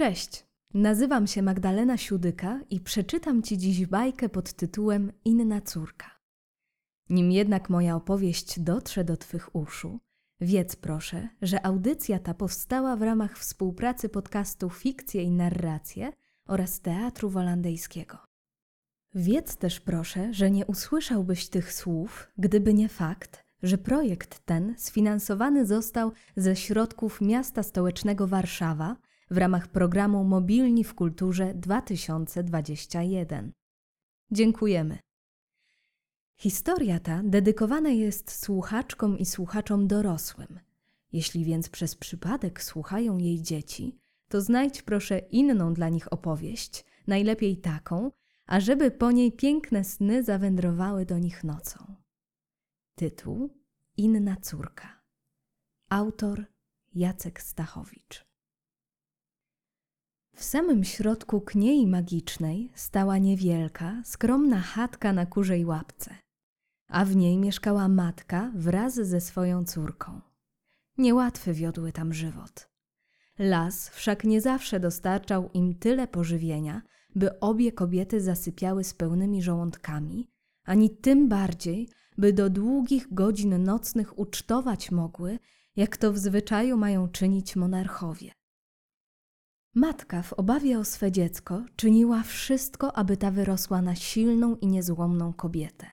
Cześć, nazywam się Magdalena Siudyka i przeczytam Ci dziś bajkę pod tytułem Inna córka. Nim jednak moja opowieść dotrze do Twych uszu, wiedz proszę, że audycja ta powstała w ramach współpracy podcastu Fikcje i Narracje oraz Teatru Wolandyjskiego. Wiedz też proszę, że nie usłyszałbyś tych słów, gdyby nie fakt, że projekt ten sfinansowany został ze środków miasta stołecznego Warszawa w ramach programu Mobilni w Kulturze 2021. Dziękujemy. Historia ta dedykowana jest słuchaczkom i słuchaczom dorosłym. Jeśli więc przez przypadek słuchają jej dzieci, to znajdź proszę inną dla nich opowieść, najlepiej taką, ażeby po niej piękne sny zawędrowały do nich nocą. Tytuł Inna córka. Autor Jacek Stachowicz. W samym środku kniei magicznej stała niewielka, skromna chatka na kurzej łapce, a w niej mieszkała matka wraz ze swoją córką. Niełatwy wiodły tam żywot. Las wszak nie zawsze dostarczał im tyle pożywienia, by obie kobiety zasypiały z pełnymi żołądkami, ani tym bardziej, by do długich godzin nocnych ucztować mogły, jak to w zwyczaju mają czynić monarchowie. Matka w obawie o swe dziecko czyniła wszystko, aby ta wyrosła na silną i niezłomną kobietę.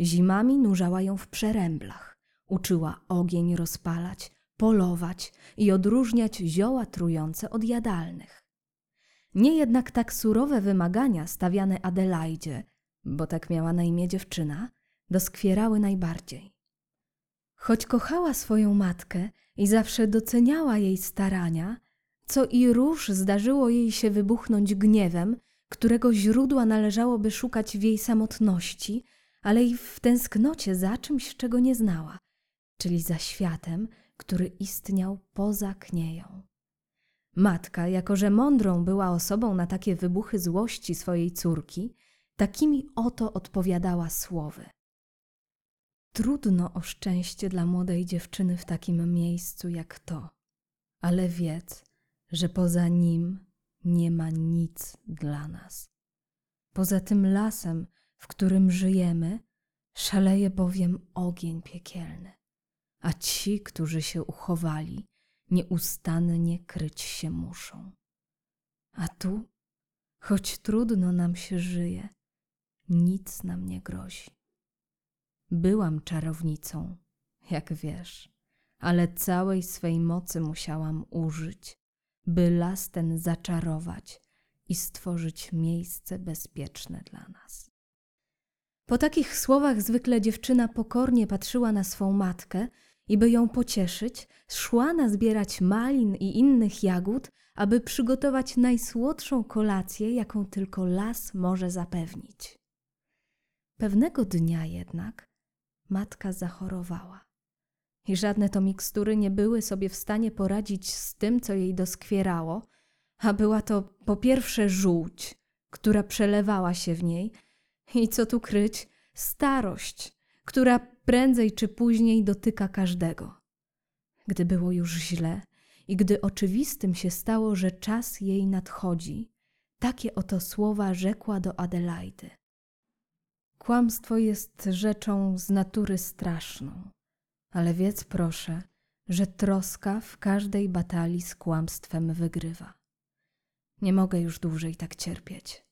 Zimami nurzała ją w przeręblach, uczyła ogień rozpalać, polować i odróżniać zioła trujące od jadalnych. Nie jednak tak surowe wymagania stawiane Adelaidzie, bo tak miała na imię dziewczyna, doskwierały najbardziej. Choć kochała swoją matkę i zawsze doceniała jej starania, co i róż zdarzyło jej się wybuchnąć gniewem, którego źródła należałoby szukać w jej samotności, ale i w tęsknocie za czymś, czego nie znała, czyli za światem, który istniał poza knieją. Matka, jako że mądrą była osobą na takie wybuchy złości swojej córki, takimi oto odpowiadała słowy. Trudno o szczęście dla młodej dziewczyny w takim miejscu jak to, ale wiedz, że poza nim nie ma nic dla nas. Poza tym lasem, w którym żyjemy, szaleje bowiem ogień piekielny, a ci, którzy się uchowali, nieustannie kryć się muszą. A tu, choć trudno nam się żyje, nic nam nie grozi. Byłam czarownicą, jak wiesz, ale całej swej mocy musiałam użyć, by las ten zaczarować i stworzyć miejsce bezpieczne dla nas. Po takich słowach zwykle dziewczyna pokornie patrzyła na swą matkę i by ją pocieszyć, szła nazbierać malin i innych jagód, aby przygotować najsłodszą kolację, jaką tylko las może zapewnić. Pewnego dnia jednak matka zachorowała i żadne to mikstury nie były sobie w stanie poradzić z tym, co jej doskwierało, a była to po pierwsze żółć, która przelewała się w niej, i co tu kryć, starość, która prędzej czy później dotyka każdego. Gdy było już źle i gdy oczywistym się stało, że czas jej nadchodzi, takie oto słowa rzekła do Adelaidy. Kłamstwo jest rzeczą z natury straszną ale wiedz proszę, że troska w każdej batalii z kłamstwem wygrywa. Nie mogę już dłużej tak cierpieć.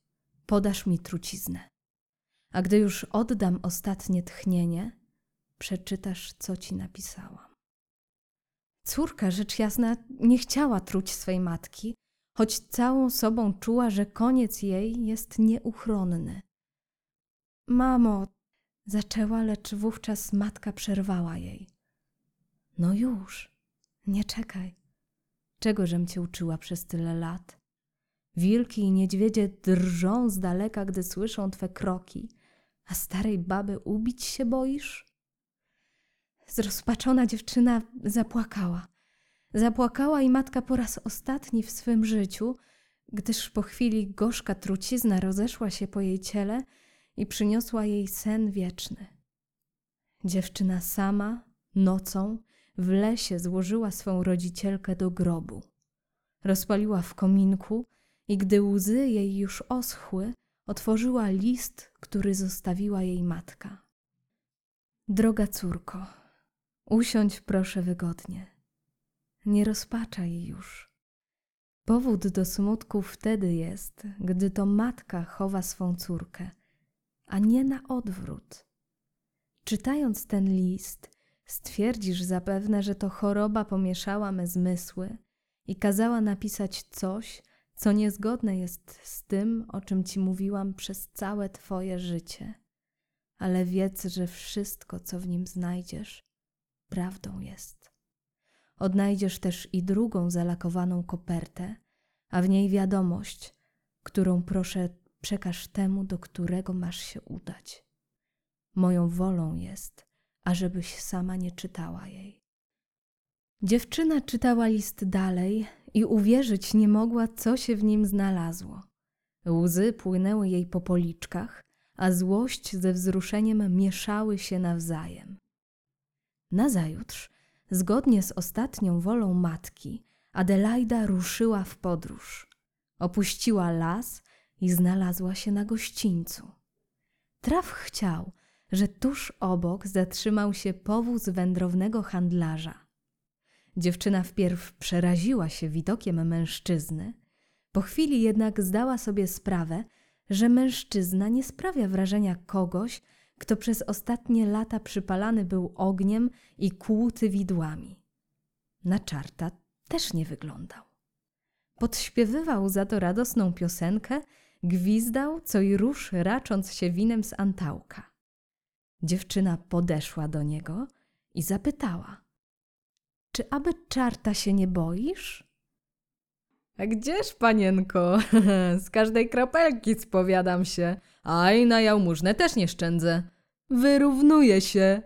Podasz mi truciznę. A gdy już oddam ostatnie tchnienie, przeczytasz, co ci napisałam. Córka, rzecz jasna, nie chciała truć swej matki, choć całą sobą czuła, że koniec jej jest nieuchronny. Mamo, zaczęła, lecz wówczas matka przerwała jej. No już, nie czekaj. Czego żem cię uczyła przez tyle lat? Wilki i niedźwiedzie drżą z daleka, gdy słyszą twe kroki, a starej baby ubić się boisz? Zrozpaczona dziewczyna zapłakała. Zapłakała i matka po raz ostatni w swym życiu, gdyż po chwili gorzka trucizna rozeszła się po jej ciele i przyniosła jej sen wieczny. Dziewczyna sama, nocą, w lesie złożyła swą rodzicielkę do grobu. Rozpaliła w kominku i gdy łzy jej już oschły, otworzyła list, który zostawiła jej matka. Droga córko, usiądź proszę wygodnie. Nie rozpaczaj już. Powód do smutku wtedy jest, gdy to matka chowa swą córkę, a nie na odwrót. Czytając ten list, stwierdzisz zapewne, że to choroba pomieszała me zmysły i kazała napisać coś, co niezgodne jest z tym, o czym ci mówiłam przez całe twoje życie. Ale wiedz, że wszystko, co w nim znajdziesz, prawdą jest. Odnajdziesz też i drugą zalakowaną kopertę, a w niej wiadomość, którą proszę przekaż temu, do którego masz się udać. Moją wolą jest, ażebyś sama nie czytała jej. Dziewczyna czytała list dalej i uwierzyć nie mogła, co się w nim znalazło. Łzy płynęły jej po policzkach, a złość ze wzruszeniem mieszały się nawzajem. Nazajutrz, zgodnie z ostatnią wolą matki, Adelaida ruszyła w podróż. Opuściła las i znalazła się na gościńcu. Traf chciał, że tuż obok zatrzymał się powóz wędrownego handlarza. Dziewczyna wpierw przeraziła się widokiem mężczyzny, po chwili jednak zdała sobie sprawę, że mężczyzna nie sprawia wrażenia kogoś, kto przez ostatnie lata przypalany był ogniem i kłuty widłami. Na czarta też nie wyglądał. Podśpiewywał za to radosną piosenkę, gwizdał co i rusz racząc się winem z antałka. Dziewczyna podeszła do niego i zapytała: Czy aby czarta się nie boisz? A gdzież, panienko? Z każdej kropelki spowiadam się, a i na jałmużnę też nie szczędzę. Wyrównuję się,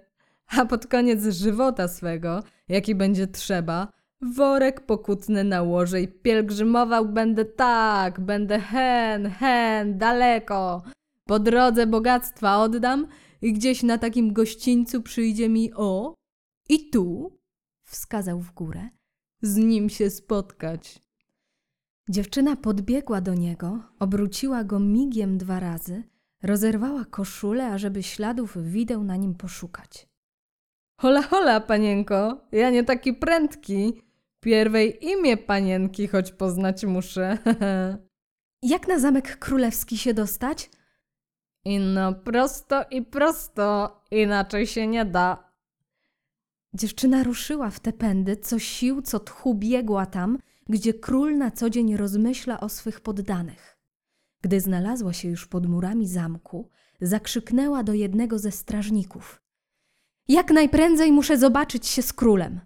a pod koniec żywota swego, jaki będzie trzeba, worek pokutny nałożę i pielgrzymował będę tak, będę hen, hen, daleko. Po drodze bogactwa oddam i gdzieś na takim gościńcu przyjdzie mi o i tu, wskazał w górę, z nim się spotkać. Dziewczyna podbiegła do niego, obróciła go migiem dwa razy, rozerwała koszulę, ażeby śladów wideł na nim poszukać. Hola, hola, panienko, ja nie taki prędki. Pierwej imię panienki, choć poznać muszę. Jak na zamek królewski się dostać? Ino prosto i prosto, inaczej się nie da. Dziewczyna ruszyła w te pędy, co sił, co tchu biegła tam, gdzie król na co dzień rozmyśla o swych poddanych. Gdy znalazła się już pod murami zamku, zakrzyknęła do jednego ze strażników: Jak najprędzej muszę zobaczyć się z królem.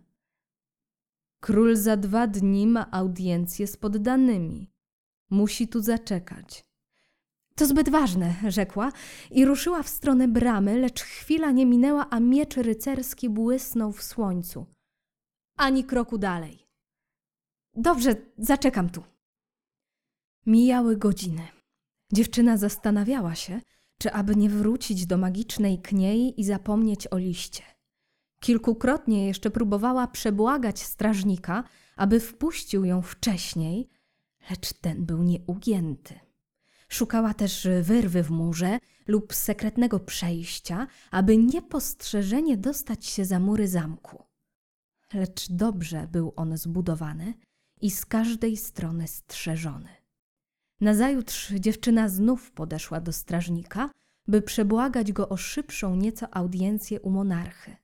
Król za dwa dni ma audiencję z poddanymi. Musi tu zaczekać. To zbyt ważne, rzekła i ruszyła w stronę bramy, lecz chwila nie minęła, a miecz rycerski błysnął w słońcu. Ani kroku dalej. Dobrze, zaczekam tu. Mijały godziny. Dziewczyna zastanawiała się, czy aby nie wrócić do magicznej kniei i zapomnieć o liście. Kilkukrotnie jeszcze próbowała przebłagać strażnika, aby wpuścił ją wcześniej, lecz ten był nieugięty. Szukała też wyrwy w murze lub sekretnego przejścia, aby niepostrzeżenie dostać się za mury zamku. Lecz dobrze był on zbudowany i z każdej strony strzeżony. Nazajutrz dziewczyna znów podeszła do strażnika, by przebłagać go o szybszą nieco audiencję u monarchy.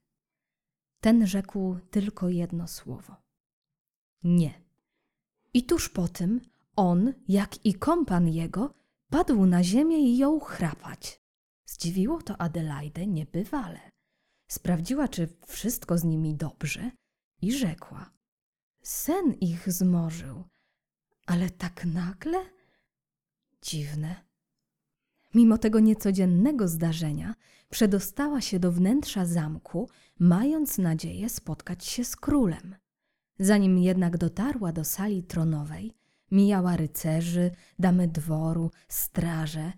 Ten rzekł tylko jedno słowo: Nie. I tuż po tym on, jak i kompan jego, padł na ziemię i jął chrapać. Zdziwiło to Adelaidę niebywale. Sprawdziła, czy wszystko z nimi dobrze i rzekła: Sen ich zmorzył, ale tak nagle? Dziwne. Mimo tego niecodziennego zdarzenia, przedostała się do wnętrza zamku, mając nadzieję spotkać się z królem. Zanim jednak dotarła do sali tronowej, mijała rycerzy, damy dworu, straże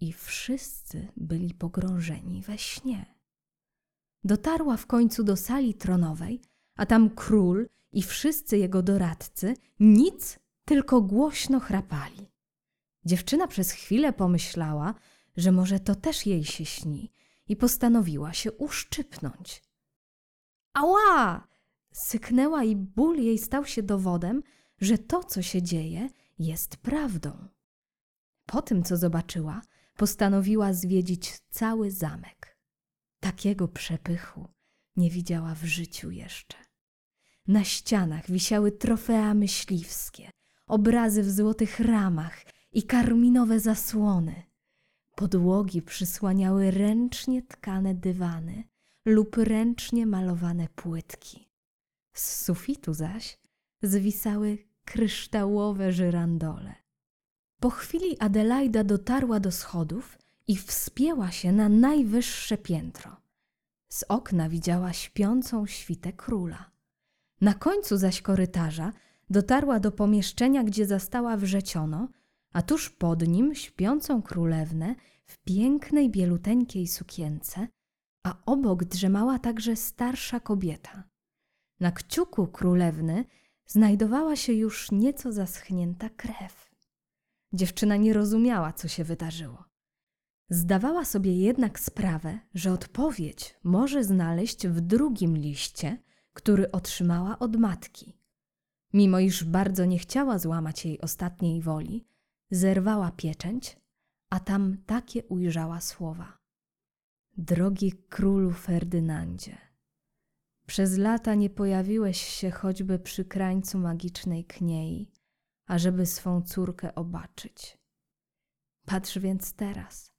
i wszyscy byli pogrążeni we śnie. Dotarła w końcu do sali tronowej, a tam król i wszyscy jego doradcy nic, tylko głośno chrapali. Dziewczyna przez chwilę pomyślała, że może to też jej się śni i postanowiła się uszczypnąć. Ała! Syknęła i ból jej stał się dowodem, że to, co się dzieje, jest prawdą. Po tym, co zobaczyła, postanowiła zwiedzić cały zamek. Takiego przepychu nie widziała w życiu jeszcze. Na ścianach wisiały trofea myśliwskie, obrazy w złotych ramach i karminowe zasłony. Podłogi przysłaniały ręcznie tkane dywany lub ręcznie malowane płytki. Z sufitu zaś zwisały kryształowe żyrandole. Po chwili Adelaida dotarła do schodów i wspięła się na najwyższe piętro. Z okna widziała śpiącą świtę króla. Na końcu zaś korytarza dotarła do pomieszczenia, gdzie zastała wrzeciono, a tuż pod nim śpiącą królewnę w pięknej bieluteńkiej sukience, a obok drzemała także starsza kobieta. Na kciuku królewny znajdowała się już nieco zaschnięta krew. Dziewczyna nie rozumiała, co się wydarzyło. Zdawała sobie jednak sprawę, że odpowiedź może znaleźć w drugim liście, który otrzymała od matki. Mimo iż bardzo nie chciała złamać jej ostatniej woli, zerwała pieczęć, a tam takie ujrzała słowa. Drogi królu Ferdynandzie, przez lata nie pojawiłeś się choćby przy krańcu magicznej kniei, ażeby swą córkę obaczyć. Patrz więc teraz.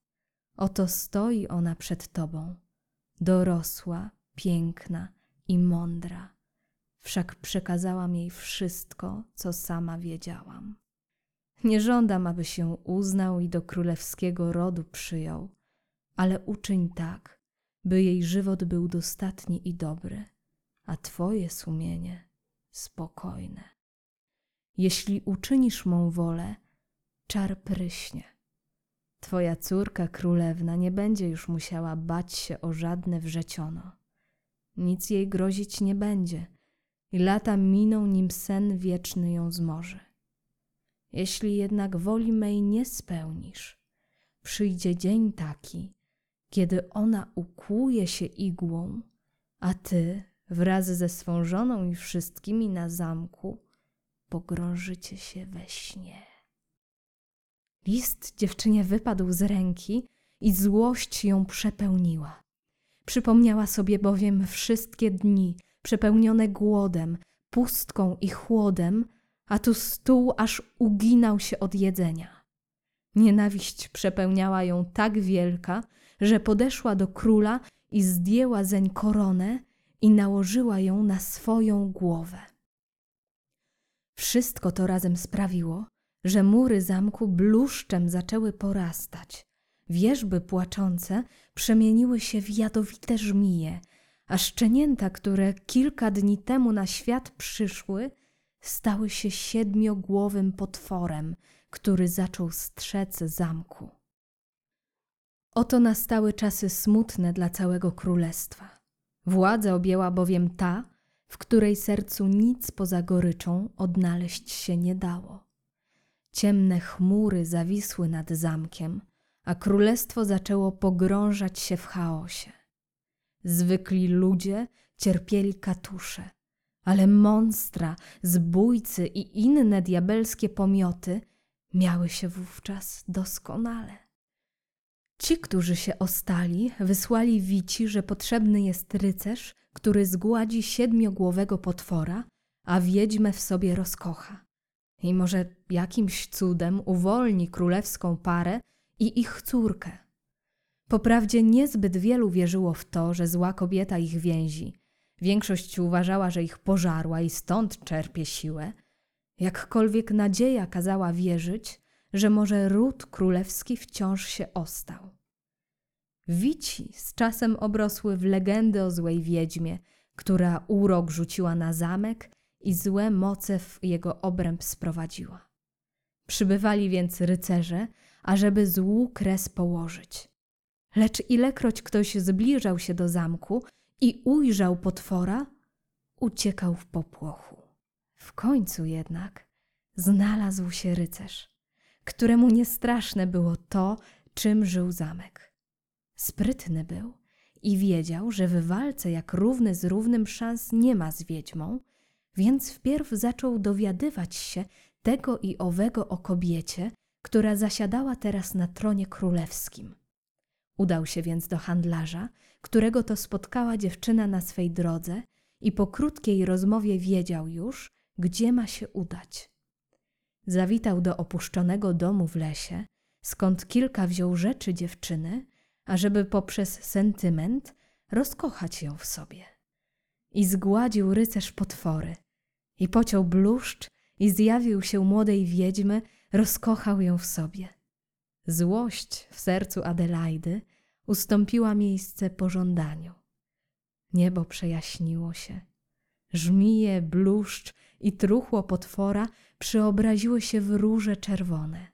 Oto stoi ona przed tobą, dorosła, piękna i mądra. Wszak przekazałam jej wszystko, co sama wiedziałam. Nie żądam, aby się uznał i do królewskiego rodu przyjął, ale uczyń tak, by jej żywot był dostatni i dobry, a twoje sumienie spokojne. Jeśli uczynisz mą wolę, czar pryśnie. Twoja córka królewna nie będzie już musiała bać się o żadne wrzeciono. Nic jej grozić nie będzie i lata miną, nim sen wieczny ją zmoży. Jeśli jednak woli mej nie spełnisz, przyjdzie dzień taki, kiedy ona ukłuje się igłą, a ty wraz ze swą żoną i wszystkimi na zamku pogrążycie się we śnie. List dziewczynie wypadł z ręki i złość ją przepełniła. Przypomniała sobie bowiem wszystkie dni przepełnione głodem, pustką i chłodem, a tu stół aż uginał się od jedzenia. Nienawiść przepełniała ją tak wielka, że podeszła do króla i zdjęła zeń koronę i nałożyła ją na swoją głowę. Wszystko to razem sprawiło, że mury zamku bluszczem zaczęły porastać. Wierzby płaczące przemieniły się w jadowite żmije, a szczenięta, które kilka dni temu na świat przyszły, stały się siedmiogłowym potworem, który zaczął strzec zamku. Oto nastały czasy smutne dla całego królestwa. Władzę objęła bowiem ta, w której sercu nic poza goryczą odnaleźć się nie dało. Ciemne chmury zawisły nad zamkiem, a królestwo zaczęło pogrążać się w chaosie. Zwykli ludzie cierpieli katusze, ale monstra, zbójcy i inne diabelskie pomioty miały się wówczas doskonale. Ci, którzy się ostali, wysłali wici, że potrzebny jest rycerz, który zgładzi siedmiogłowego potwora, a wiedźmę w sobie rozkocha. I może jakimś cudem uwolni królewską parę i ich córkę. Poprawdzie niezbyt wielu wierzyło w to, że zła kobieta ich więzi. Większość uważała, że ich pożarła i stąd czerpie siłę. Jakkolwiek nadzieja kazała wierzyć, że może ród królewski wciąż się ostał. Wici z czasem obrosły w legendy o złej wiedźmie, która urok rzuciła na zamek i złe moce w jego obręb sprowadziła. Przybywali więc rycerze, ażeby złu kres położyć. Lecz ilekroć ktoś zbliżał się do zamku i ujrzał potwora, uciekał w popłochu. W końcu jednak znalazł się rycerz, któremu niestraszne było to, czym żył zamek. Sprytny był i wiedział, że w walce jak równy z równym szans nie ma z wiedźmą, więc wpierw zaczął dowiadywać się tego i owego o kobiecie, która zasiadała teraz na tronie królewskim. Udał się więc do handlarza, którego to spotkała dziewczyna na swej drodze i po krótkiej rozmowie wiedział już, gdzie ma się udać. Zawitał do opuszczonego domu w lesie, skąd kilka wziął rzeczy dziewczyny, ażeby poprzez sentyment rozkochać ją w sobie. I zgładził rycerz potwory, i pociął bluszcz, i zjawił się młodej wiedźmy, rozkochał ją w sobie. Złość w sercu Adelaidy ustąpiła miejsce pożądaniu. Niebo przejaśniło się. Żmije, bluszcz i truchło potwora przeobraziły się w róże czerwone.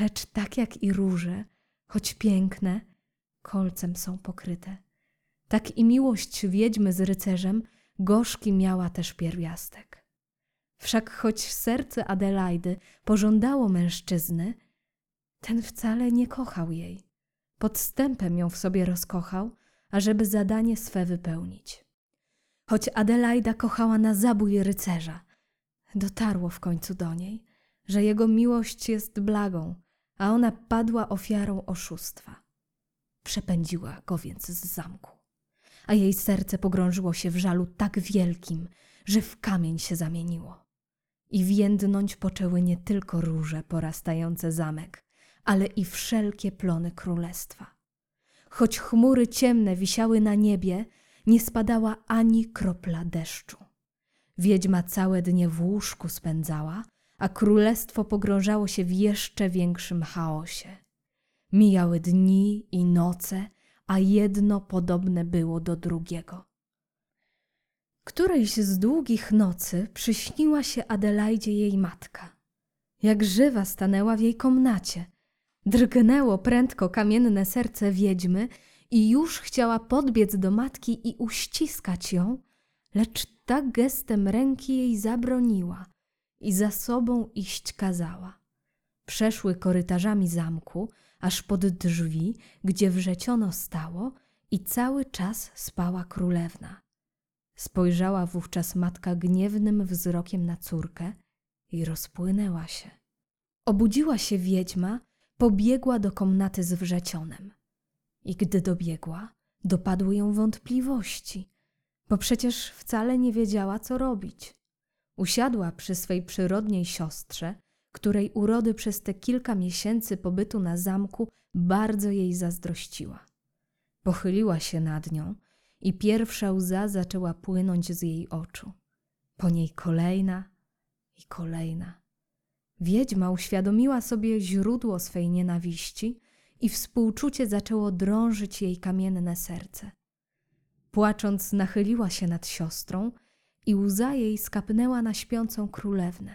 Lecz tak jak i róże, choć piękne, kolcem są pokryte. Tak i miłość wiedźmy z rycerzem gorzki miała też pierwiastek. Wszak choć serce Adelaidy pożądało mężczyzny, ten wcale nie kochał jej. Podstępem ją w sobie rozkochał, ażeby zadanie swe wypełnić. Choć Adelaida kochała na zabój rycerza, dotarło w końcu do niej, że jego miłość jest blagą, a ona padła ofiarą oszustwa. Przepędziła go więc z zamku, a jej serce pogrążyło się w żalu tak wielkim, że w kamień się zamieniło. I więdnąć poczęły nie tylko róże porastające zamek, ale i wszelkie plony królestwa. Choć chmury ciemne wisiały na niebie, nie spadała ani kropla deszczu. Wiedźma całe dnie w łóżku spędzała, a królestwo pogrążało się w jeszcze większym chaosie. Mijały dni i noce, a jedno podobne było do drugiego. Którejś z długich nocy przyśniła się Adelaidzie jej matka. Jak żywa stanęła w jej komnacie. Drgnęło prędko kamienne serce wiedźmy i już chciała podbiec do matki i uściskać ją, lecz ta gestem ręki jej zabroniła i za sobą iść kazała. Przeszły korytarzami zamku, aż pod drzwi, gdzie wrzeciono stało i cały czas spała królewna. Spojrzała wówczas matka gniewnym wzrokiem na córkę i rozpłynęła się. Obudziła się wiedźma, pobiegła do komnaty z wrzecionem. I gdy dobiegła, dopadły ją wątpliwości, bo przecież wcale nie wiedziała, co robić. Usiadła przy swej przyrodniej siostrze, której urody przez te kilka miesięcy pobytu na zamku bardzo jej zazdrościła. Pochyliła się nad nią i pierwsza łza zaczęła płynąć z jej oczu. Po niej kolejna i kolejna. Wiedźma uświadomiła sobie źródło swej nienawiści i współczucie zaczęło drążyć jej kamienne serce. Płacząc, nachyliła się nad siostrą i łza jej skapnęła na śpiącą królewnę.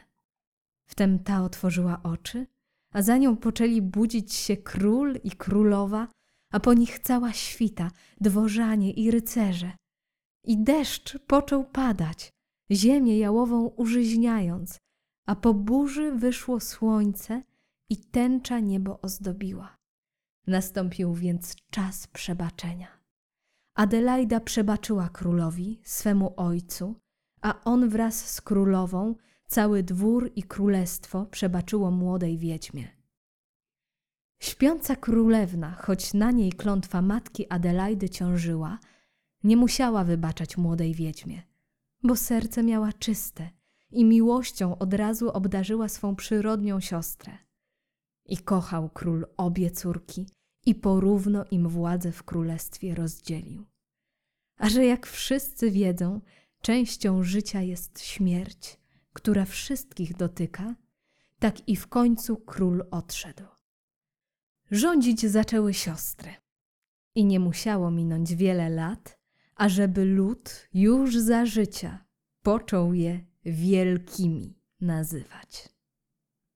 Wtem ta otworzyła oczy, a za nią poczęli budzić się król i królowa, a po nich cała świta, dworzanie i rycerze. I deszcz począł padać, ziemię jałową użyźniając, a po burzy wyszło słońce i tęcza niebo ozdobiła. Nastąpił więc czas przebaczenia. Adelaida przebaczyła królowi, swemu ojcu, a on wraz z królową, cały dwór i królestwo przebaczyło młodej wiedźmie. Śpiąca królewna, choć na niej klątwa matki Adelaidy ciążyła, nie musiała wybaczać młodej wiedźmie, bo serce miała czyste i miłością od razu obdarzyła swą przyrodnią siostrę. I kochał król obie córki i porówno im władzę w królestwie rozdzielił. A że jak wszyscy wiedzą, częścią życia jest śmierć, która wszystkich dotyka, tak i w końcu król odszedł. Rządzić zaczęły siostry. I nie musiało minąć wiele lat, ażeby lud już za życia począł je wielkimi nazywać.